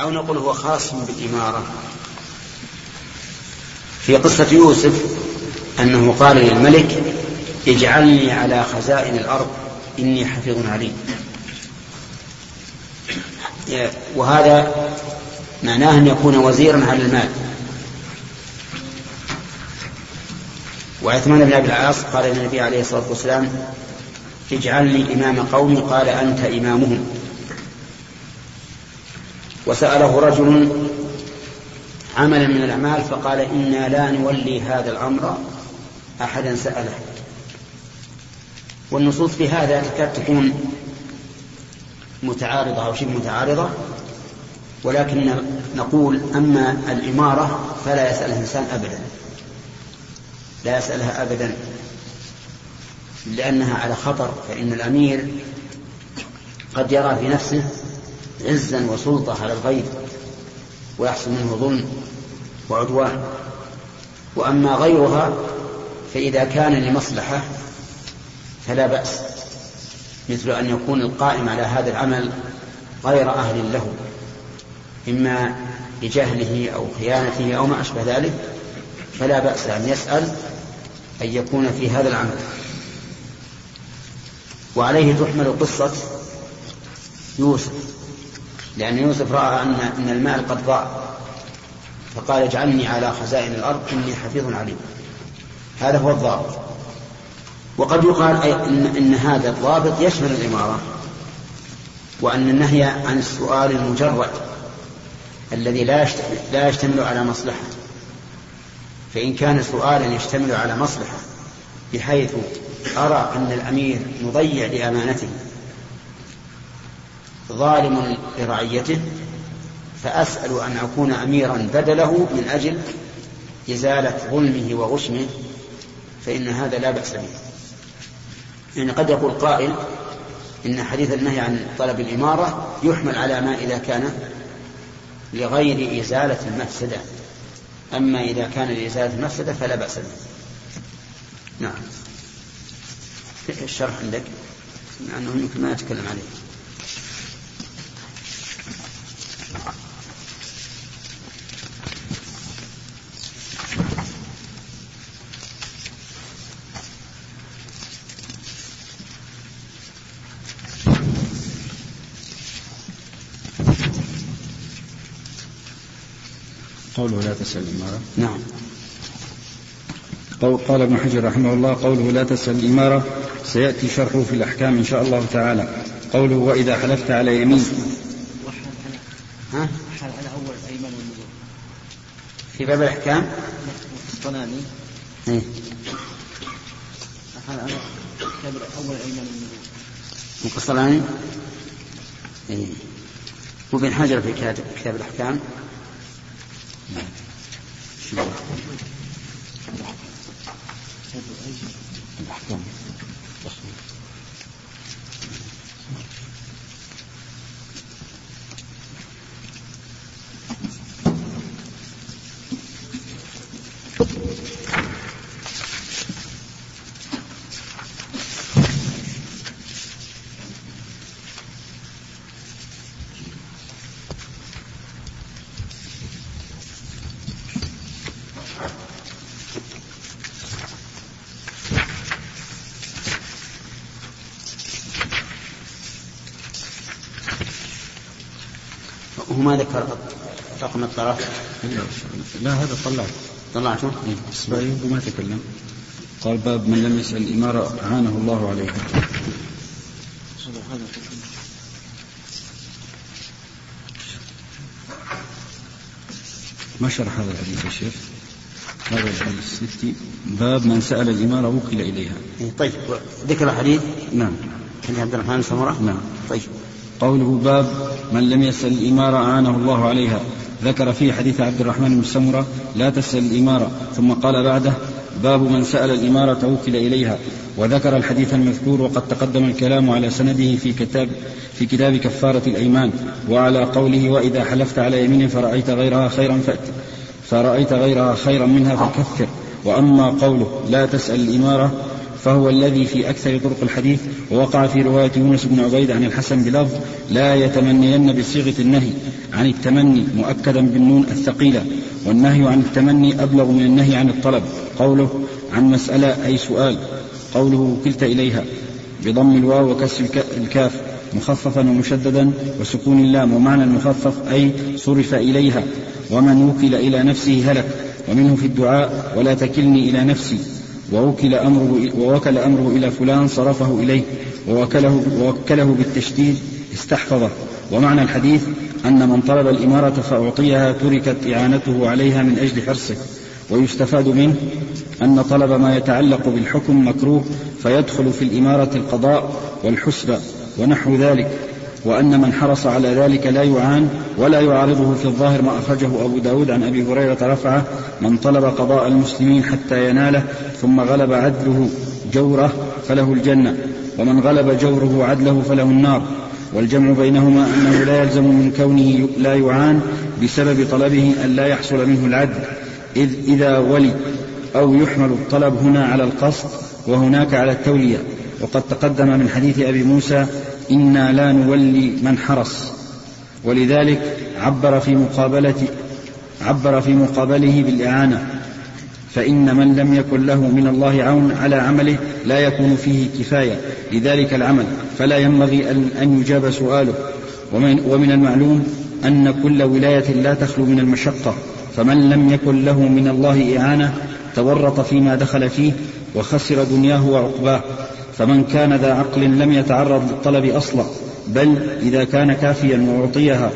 أو نقول هو خاص بالإمارة. في قصة يوسف أنه قال للملك اجعلني على خزائن الأرض إني حفيظ عليم. وهذا معناه أن يكون وزيرا على المال. وعثمان بن أبي العاص قال للنبي عليه الصلاة والسلام اجعلني إمام قومي قال أنت إمامهم. وسأله رجل عملا من الأعمال فقال إنا لا نولي هذا الأمر أحدا سأله. والنصوص في هذا تكاد تكون متعارضة أو شبه متعارضة ولكن نقول أما الإمارة فلا يسألها الإنسان أبدا. لا يسألها أبدا لأنها على خطر فإن الأمير قد يرى في نفسه عزا وسلطة على الغير ويحصل منه ظلم وعدوان. وأما غيرها فإذا كان لمصلحة فلا بأس مثل أن يكون القائم على هذا العمل غير أهل له إما لجهله أو خيانته أو ما أشبه ذلك فلا بأس أن يسأل أن يكون في هذا العمل. وعليه تحمل قصة يوسف. لأن يوسف رأى أن أن المال قد ضاع. فقال اجعلني على خزائن الأرض إني حفيظ عليم. هذا هو الضابط. وقد يقال إن, إن هذا الضابط يشمل الإمارة وأن النهي عن السؤال المجرد الذي لا لا يشتمل على مصلحة. فإن كان سؤالا يشتمل على مصلحة بحيث أرى أن الأمير مضيع لأمانته. ظالم لرعيته فأسأل أن أكون أميرا بدله من أجل إزالة ظلمه وغشمه فإن هذا لا بأس به. يعني قد يقول قائل إن حديث النهي عن طلب الإمارة يحمل على ما إذا كان لغير إزالة المفسدة. أما إذا كان لإزالة المفسدة فلا بأس به. نعم. الشرح عندك؟ مع أنه يمكن ما نتكلم عليه. قوله لا تسأل الإمارة نعم. قول قال ابن حجر رحمه الله قوله لا تسأل الإمارة سيأتي شرحه في الأحكام إن شاء الله تعالى. قوله وإذا حلفت على يمين. ها؟ حال على أول الأيمان والنذور في باب الأحكام؟ الصناني إيه؟ حال على أول الأيمان والنذور القسطلاني إيه؟ وابن حجر في كتاب الأحكام. الأحكام هو ما ذكر رقم الطرف لا هذا طلعت طلعته؟ إسماعيل ما تكلم. قال باب من لم يسأل الإمارة أعانه الله عليها ما شرح هذا الحديث يا شيخ؟ هذا الحديث الستي. باب من سأل الإمارة وكل إليها. إيه، طيب. ذكر الحديث؟ نعم. عبد الرحمن سمرة؟ نعم. طيب. قوله باب من لم يسأل الإمارة أعانه الله عليها. ذكر في حديث عبد الرحمن بن سمرة لا تسأل الإمارة. ثم قال بعده باب من سأل الإمارة وكل إليها. وذكر الحديث المذكور وقد تقدم الكلام على سنده في كتاب في كتاب كفارة الأيمان. وعلى قوله وإذا حلفت على يمين فرأيت غيرها خيرا فأت فرأيت غيرها خيرا منها فكفر. وأما قوله لا تسأل الإمارة فهو الذي في أكثر طرق الحديث ووقع في رواية يونس بن عبيد عن الحسن بلفظ لا يتمنين بصيغة النهي عن التمني مؤكدا بالنون الثقيلة والنهي عن التمني أبلغ من النهي عن الطلب. قوله عن مسألة أي سؤال. قوله وكلت إليها بضم الواو وكسر الكاف مخففا ومشددا وسكون اللام ومعنى المخفف أي صرف إليها. ومن وكل إلى نفسه هلك. ومنه في الدعاء ولا تكلني إلى نفسي. ووكل أمره, ووكل أمره إلى فلان صرفه إليه ووكله, ووكله بالتشديد استحفظه. ومعنى الحديث أن من طلب الإمارة فأعطيها تركت إعانته عليها من أجل حرصه. ويستفاد منه أن طلب ما يتعلق بالحكم مكروه فيدخل في الإمارة القضاء والحسبى ونحو ذلك. وأن من حرص على ذلك لا يعان ولا يعارضه في الظاهر ما أخرجه أبو داود عن أبي هريرة رفعه من طلب قضاء المسلمين حتى يناله ثم غلب عدله جوره فله الجنة ومن غلب جوره عدله فله النار والجمع بينهما أنه لا يلزم من كونه لا يعان بسبب طلبه أن لا يحصل منه العدل إذ إذا ولي أو يحمل الطلب هنا على القصد وهناك على التولية وقد تقدم من حديث أبي موسى إنا لا نولي من حرص. ولذلك عبر في مقابلة عبر في مقابله بالإعانة. فإن من لم يكن له من الله عون على عمله لا يكون فيه كفاية لذلك العمل. فلا ينبغي أن يجاب سؤاله. ومن, ومن المعلوم أن كل ولاية لا تخلو من المشقة. فمن لم يكن له من الله إعانة تورط فيما دخل فيه وخسر دنياه وعقباه. فمن كان ذا عقل لم يتعرض للطلب أصلا بل إذا كان كافيا وأعطيها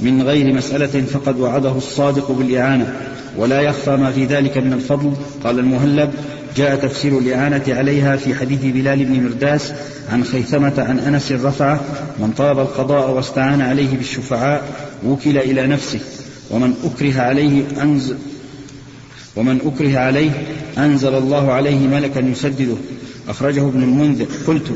من غير مسألة فقد وعده الصادق بالإعانة. ولا يخفى ما في ذلك من الفضل قال المهلب جاء تفسير الإعانة عليها في حديث بلال بن مرداس عن خيثمة عن أنس رفعه من طلب القضاء واستعان عليه بالشفعاء وكل إلى نفسه ومن أكره عليه أنزل ومن أكره عليه أنزل الله عليه ملكا يسدده. أخرجه ابن المنذر. قلت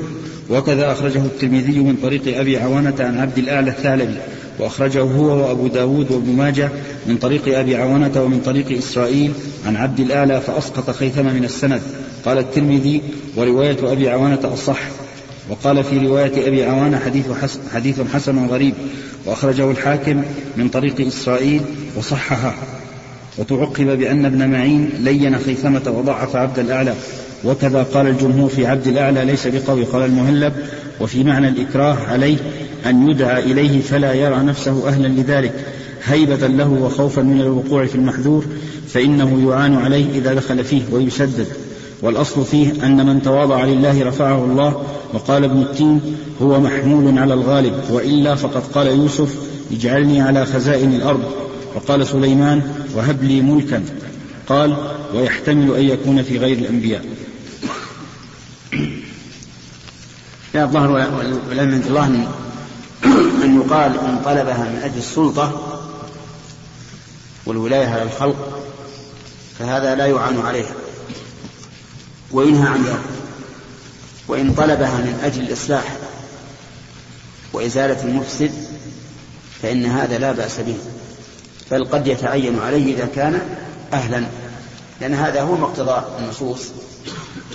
وكذا أخرجه الترمذي من طريق أبي عوانة عن عبد الأعلى الثعلبي وأخرجه هو وأبو داود وابن ماجه من طريق أبي عوانة ومن طريق إسرائيل عن عبد الأعلى فأسقط خيثم من السند. قال الترمذي ورواية أبي عوانة أصح. وقال في رواية أبي عوانة حديث حسن, حديث حسن غريب. وأخرجه الحاكم من طريق إسرائيل وصححه. وتعقب بأن ابن معين لين خيثمة وضعف عبد الأعلى. وكذا قال الجمهور في عبد الأعلى ليس بقوي قال المهلب. وفي معنى الإكراه عليه أن يدعى إليه فلا يرى نفسه أهلا لذلك هيبة له وخوفا من الوقوع في المحذور فإنه يعان عليه إذا دخل فيه ويسدد والأصل فيه أن من تواضع لله رفعه الله. وقال ابن التين هو محمول على الغالب وإلا فقد قال يوسف اجعلني على خزائن الأرض. وقال سليمان وهب لي ملكا. قال ويحتمل أن يكون في غير الأنبياء. لا الظهر والعلم عند الله أن يقال إن طلبها من أجل السلطة والولاية على الخلق فهذا لا يعان عليها وينهى عن ذلك. وإن طلبها من أجل الإصلاح وإزالة المفسد فإن هذا لا بأس به. بل قد يتعين عليه إذا كان أهلا. لأن هذا هو مقتضى النصوص.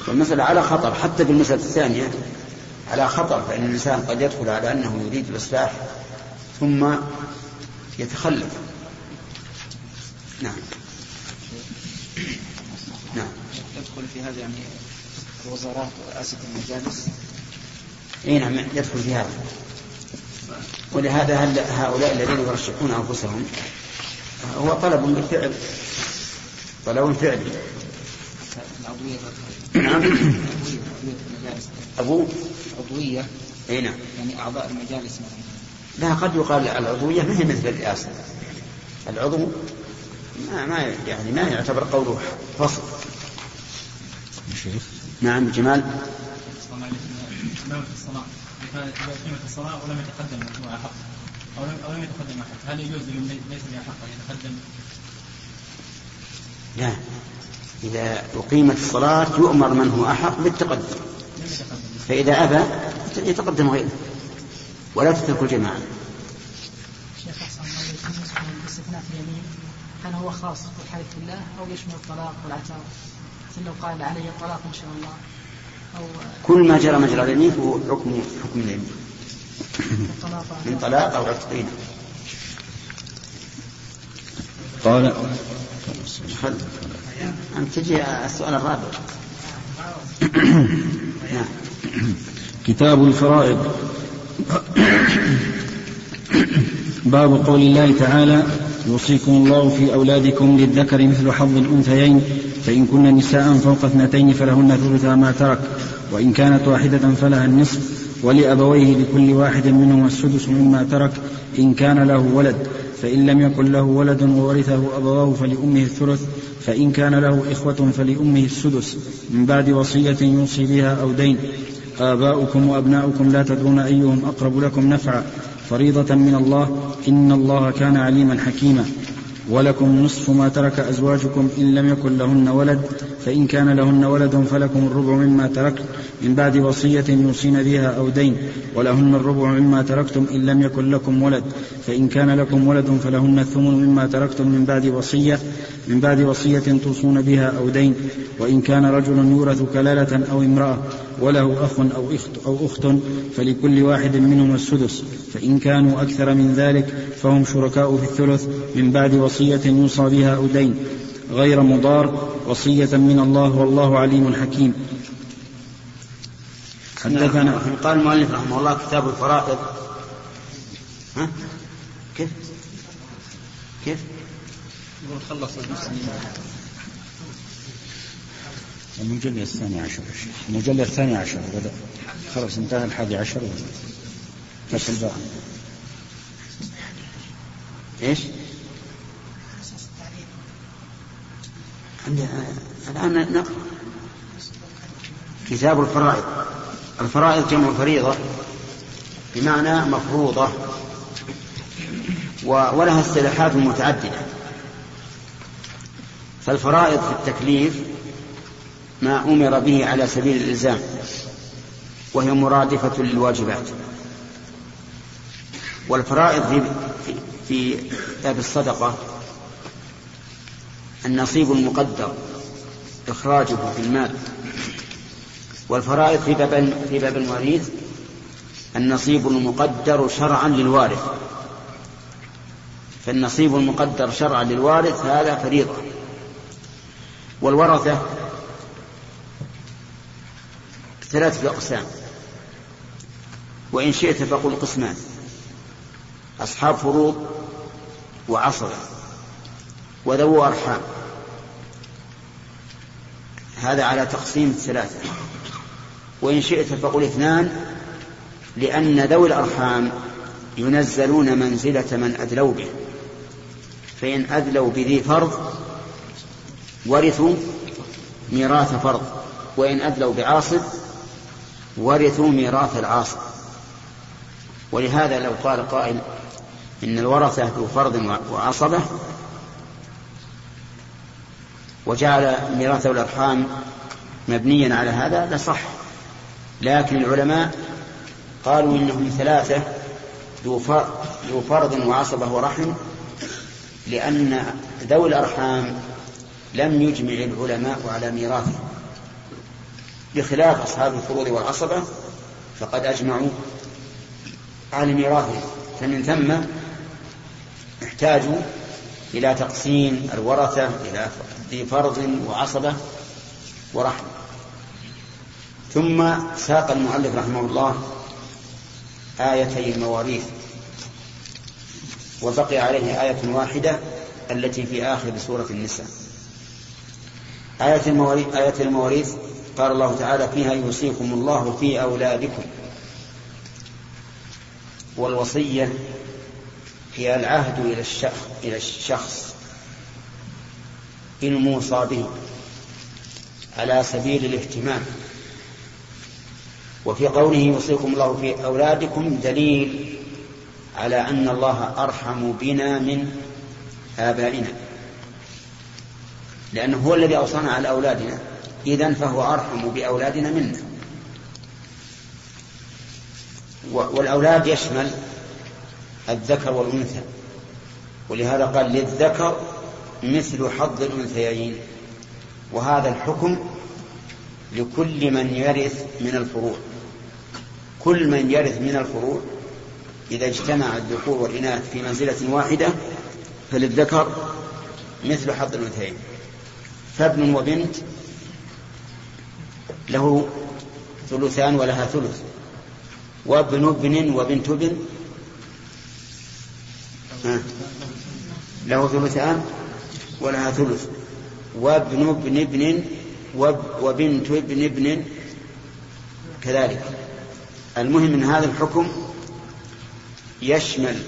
والمسألة على خطر. حتى في المسألة الثانية على خطر فإن الإنسان قد يدخل على أنه يريد الإصلاح ثم يتخلف. نعم. نعم. يدخل في هذا يعني الوزارات ورئاسة المجالس؟ إي نعم يدخل في هذا. ولهذا هل هؤلاء الذين يرشحون أنفسهم هو طلب بالفعل طلب فعلي نعم. أبو عضوية. أي نعم. يعني أعضاء المجالس مثلا. لا قد يقال العضوية ما هي مثل الرئاسة. العضو ما ما يعني ما يعتبر قوله فصل شيخ. نعم جمال. الصلاة ولم يتقدم مجموعة أو لم أو لم يتقدم أحد. هل يجوز لمن ليس له حق أن يتقدم؟ لا. إذا أقيمت الصلاة يؤمر من هو أحق بالتقدم. فإذا أبى يتقدم غيره. ولا تترك الجماعة. شيخ أحسن للاستثناء في اليمين؟ هل هو خاص بالحلف بالله أو يشمل الطلاق والعتاق؟ مثل لو قال علي الطلاق إن شاء الله. أو كل ما جرى مجرى اليمين فهو حكم حكم اليمين. من طلاق أو عتقين. قال أنت تجي السؤال الرابع. نعم. كتاب الفرائض. باب قول الله تعالى يوصيكم الله في أولادكم للذكر مثل حظ الأنثيين فإن كن نساء فوق اثنتين فلهن ثلثا ما ترك وإن كانت واحدة فلها النصف. ولأبويه لكل واحد منهما السدس مما ترك إن كان له ولد فإن لم يكن له ولد وورثه أبواه فلأمه الثلث فإن كان له إخوة فلأمه السدس. من بعد وصية يوصي بها أو دين. آباؤكم وأبناؤكم لا تدرون أيهم أقرب لكم نفعا. فريضة من الله إن الله كان عليما حكيما. ولكم نصف ما ترك أزواجكم إن لم يكن لهن ولد فإن كان لهن ولد فلكم الربع مما تركت من بعد وصية يوصين بها أو دين ولهن الربع مما تركتم إن لم يكن لكم ولد فإن كان لكم ولد فلهن الثمن مما تركتم من بعد وصية من بعد وصية توصون بها أو دين وإن كان رجل يورث كلالة أو امرأة وله أخ أو أخت, أو أخت فلكل واحد منهما السدس. فإن كانوا أكثر من ذلك فهم شركاء في الثلث من بعد وصية يوصى بها أو دين. غير مضار وصية من الله والله عليم حكيم. حدثنا قال المؤلف رحمه الله كتاب الفرائض. ها؟ كيف؟ كيف؟ يقول خلص المسلمين المجلد الثاني عشر. المجلد الثاني عشر. بدأ خلاص انتهى الحادي عشر. فصل بقى إيش؟ الآن نقرأ. كتاب الفرائض. الفرائض جمع فريضة بمعنى مفروضة ولها اصطلاحات متعددة. فالفرائض في التكليف ما أمر به على سبيل الإلزام وهي مرادفة للواجبات. والفرائض في في, باب الصدقة النصيب المقدر إخراجه في المال. والفرائض في باب في باب الوريث النصيب المقدر شرعا للوارث. فالنصيب المقدر شرعا للوارث هذا فريضة. والورثة ثلاثة أقسام وإن شئت فقل قسمان. أصحاب فروض وعصر وذو أرحام. هذا على تقسيم الثلاثة. وإن شئت فقل اثنان لأن ذوي الأرحام ينزلون منزلة من أدلوا به. فإن أدلوا بذي فرض ورثوا ميراث فرض. وإن أدلوا بعاصب ورثوا ميراث العاصب ولهذا لو قال قائل إن الورثة ذو فرض وعصبة وجعل ميراث الأرحام مبنيا على هذا لصح. لكن العلماء قالوا إنهم ثلاثة ذو فرض وعصبة ورحم لأن ذوي الأرحام لم يجمع العلماء على ميراثه بخلاف أصحاب الفروض والعصبة فقد أجمعوا على ميراثهم فمن ثم احتاجوا إلى تقسيم الورثة إلى ذي فرض وعصبة ورحمة ثم ساق المؤلف رحمه الله آيتي المواريث وبقي عليه آية واحدة التي في آخر سورة النساء. آية المواريث, آية المواريث قال الله تعالى فيها يوصيكم الله في أولادكم. والوصية هي العهد إلى الشخص, إلى الشخص. الموصى به على سبيل الاهتمام. وفي قوله يوصيكم الله في أولادكم دليل على أن الله أرحم بنا من آبائنا. لأنه هو الذي أوصانا على أولادنا. إذا فهو أرحم بأولادنا منا. والأولاد يشمل الذكر والأنثى. ولهذا قال للذكر مثل حظ الأنثيين. وهذا الحكم لكل من يرث من الفروع. كل من يرث من الفروع إذا اجتمع الذكور والإناث في منزلة واحدة فللذكر مثل حظ الأنثيين. فابن وبنت له ثلثان ولها ثلث. وابن ابن وبنت ابن. له ثلثان ولها ثلث. وابن ابن ابن وبنت ابن ابن. كذلك. المهم من هذا الحكم يشمل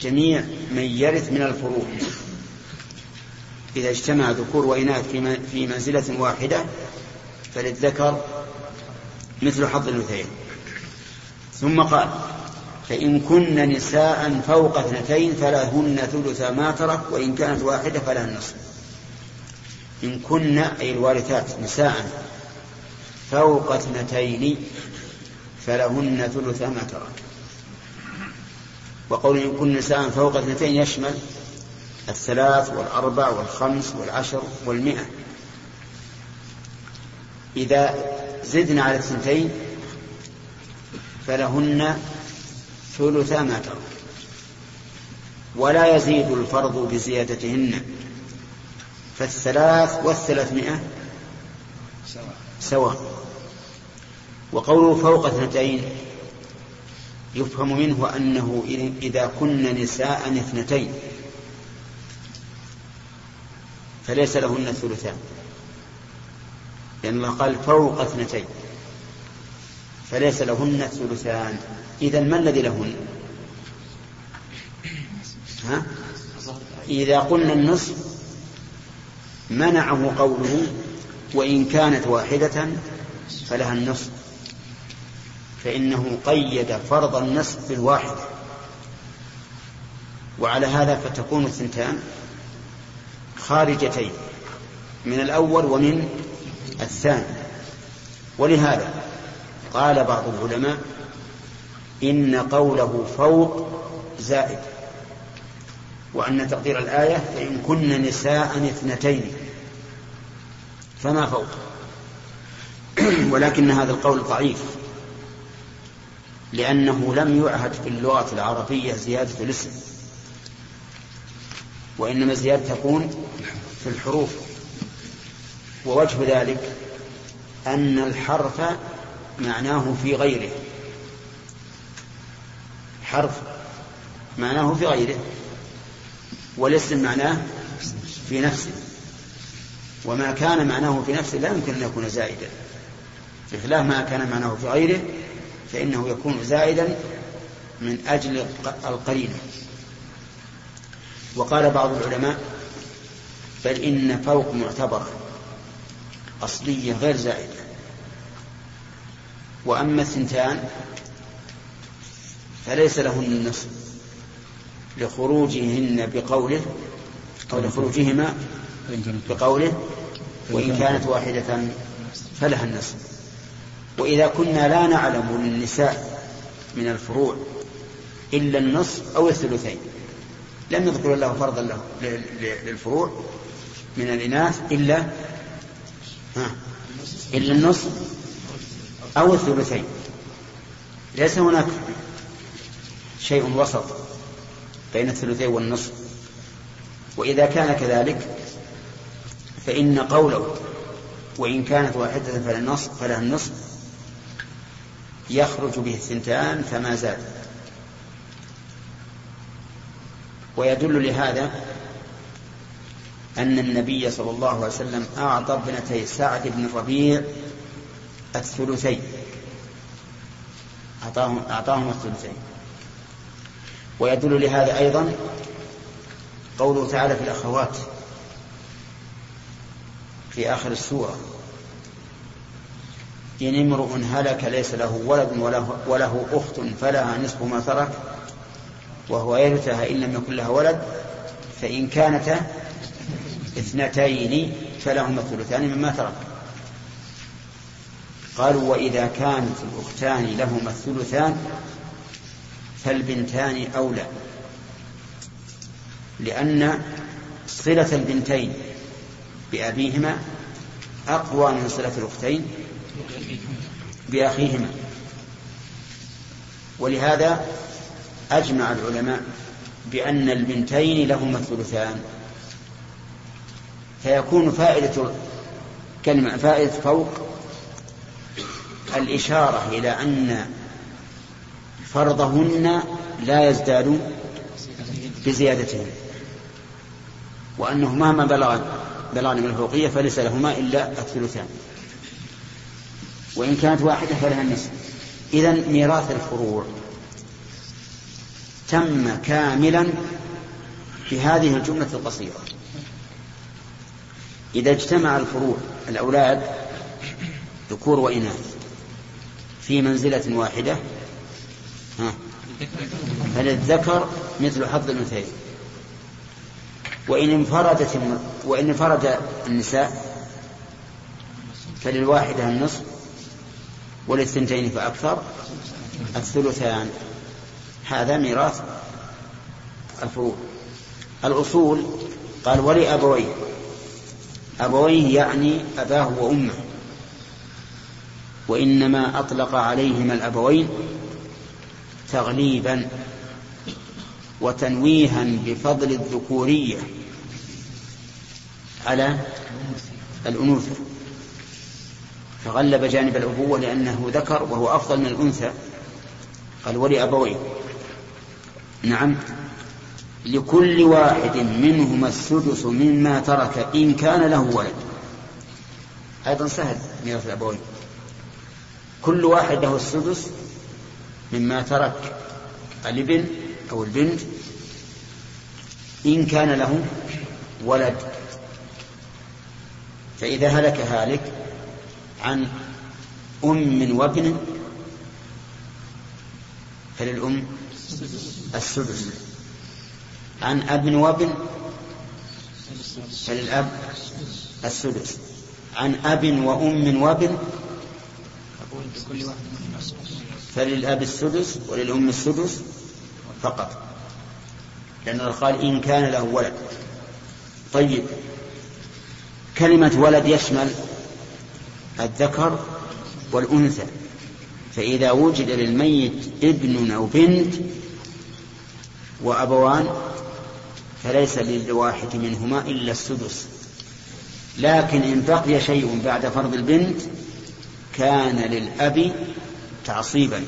جميع من يرث من الفروع. إذا اجتمع ذكور وإناث في منزلة واحدة فللذكر مثل حظ الأنثيين. ثم قال فإن كن نساء فوق اثنتين فلهن ثلث ما ترك وإن كانت واحدة فلها النصف. إن كن أي الوارثات نساء فوق اثنتين فلهن ثلث ما ترك. وقول إن كن نساء فوق اثنتين يشمل الثلاث والأربع والخمس والعشر والمئة. إذا زدنا على الثنتين فلهن ثلثا ما ترك. ولا يزيد الفرض بزيادتهن. فالثلاث والثلاثمائة سواء. وقوله فوق اثنتين يفهم منه أنه إذا كن نساء اثنتين فليس لهن الثلثان لأن الله قال فوق اثنتين فليس لهن الثلثان إذا ما الذي لهن؟ ها؟ إذا قلنا النصف منعه قوله وإن كانت واحدة فلها النصف فإنه قيد فرض النصف بالواحد وعلى هذا فتكون الثنتان خارجتين من الأول ومن الثاني. ولهذا قال بعض العلماء إن قوله فوق زائد وأن تقدير الآية فإن كن نساء اثنتين فما فوق؟ ولكن هذا القول ضعيف لأنه لم يعهد في اللغة العربية زيادة الاسم وإنما الزيادة تكون في الحروف. ووجه ذلك أن الحرف معناه في غيره. حرف معناه في غيره والاسم معناه في نفسه. وما كان معناه في نفسه لا يمكن أن يكون زائدا. بخلاف ما كان معناه في غيره فإنه يكون زائدا من أجل القرينة. وقال بعض العلماء بل إن فوق معتبرة. أصلية غير زائدة. وأما الثنتان فليس لهن النصف لخروجهن بقوله أو لخروجهما بقوله وإن كانت واحدة فلها النصف. وإذا كنا لا نعلم للنساء من الفروع إلا النصف أو الثلثين. لم يذكر الله فرضا له للفروع من الإناث إلا ها. إلا النصف أو الثلثين. ليس هناك شيء وسط بين الثلثين والنصف. وإذا كان كذلك فإن قوله وإن كانت واحدة فلا النصف فلها النصف يخرج به الثنتان فما زاد. ويدل لهذا أن النبي صلى الله عليه وسلم أعطى ابنتي سعد بن الربيع الثلثين. أعطاهم أعطاهم الثلثين. ويدل لهذا أيضا قوله تعالى في الأخوات في آخر السورة إن امرؤ هلك ليس له ولد وله, وله أخت فلها نصف ما ترك وهو يرثها إن لم يكن لها ولد فإن كانتا اثنتين فلهما الثلثان مما ترك. قالوا وإذا كانت الأختان لهما الثلثان فالبنتان أولى لأن صلة البنتين بأبيهما أقوى من صلة الأختين بأخيهما. ولهذا أجمع العلماء بأن البنتين لهما الثلثان فيكون فائدة كلمة فائدة فوق الإشارة إلى أن فرضهن لا يزداد بزيادتهن. وأنه مهما بلغ بلغن من الفوقية فليس لهما إلا الثلثان. وإن كانت واحدة فلها النصف. إذا ميراث الفروع تم كاملا بهذه الجملة القصيرة. إذا اجتمع الفروع الأولاد ذكور وإناث في منزلة واحدة ها فللذكر مثل حظ الأنثيين. وإن انفردت وإن انفرد النساء فللواحدة النصف وللثنتين فأكثر الثلثان. هذا ميراث الفروع. الأصول قال ولأبويه أبويه يعني أباه وأمه. وإنما أطلق عليهما الأبوين تغليبا وتنويها بفضل الذكورية على الأنوثة. فغلب جانب الأبوة لأنه ذكر وهو أفضل من الأنثى. قال ولأبويه. نعم. لكل واحد منهما السدس مما ترك إن كان له ولد. أيضا سهل ميراث الأبوين. كل واحد له السدس مما ترك الابن أو البنت إن كان له ولد. فإذا هلك هالك عن أم وابن فللأم السدس. عن أب وابن فللأب السدس. عن أب وأم وابن فللأب السدس وللأم السدس فقط. لأنه قال إن كان له ولد. طيب. كلمة ولد يشمل الذكر والأنثى. فإذا وجد للميت ابن أو بنت وأبوان فليس للواحد منهما إلا السدس. لكن إن بقي شيء بعد فرض البنت كان للأب تعصيبا.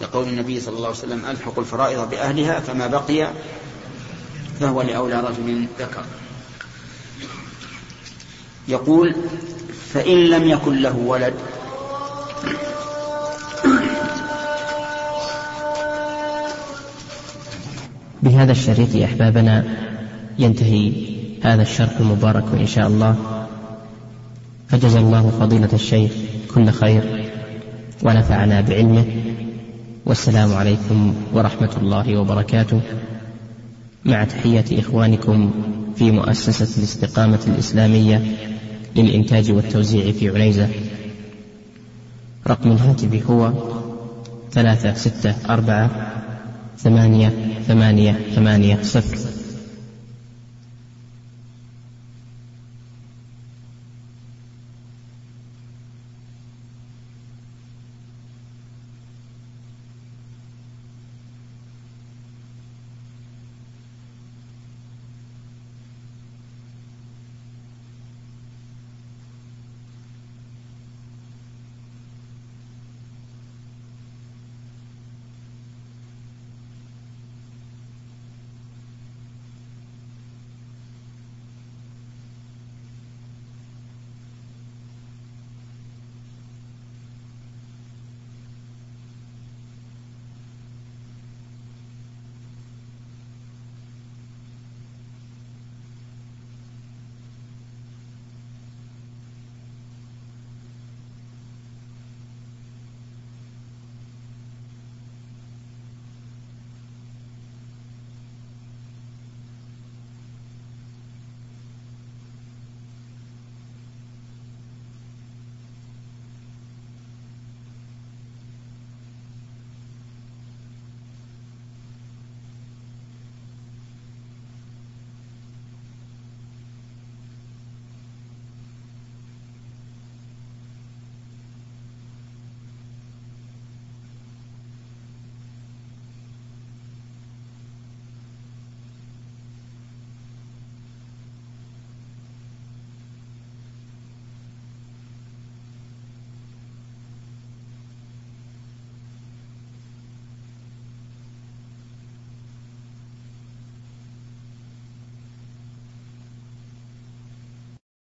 لقول النبي صلى الله عليه وسلم ألحق الفرائض بأهلها فما بقي فهو لأولى رجل ذكر. يقول فإن لم يكن له ولد بهذا الشريط يا أحبابنا. ينتهي هذا الشرح المبارك إن شاء الله. فجزى الله فضيلة الشيخ كل خير ونفعنا بعلمه. والسلام عليكم ورحمة الله وبركاته. مع تحية إخوانكم في مؤسسة الاستقامة الإسلامية للإنتاج والتوزيع في عنيزة. رقم الهاتف هو ثلاثة ستة أربعة ثمانية ثمانية ثمانية صفر.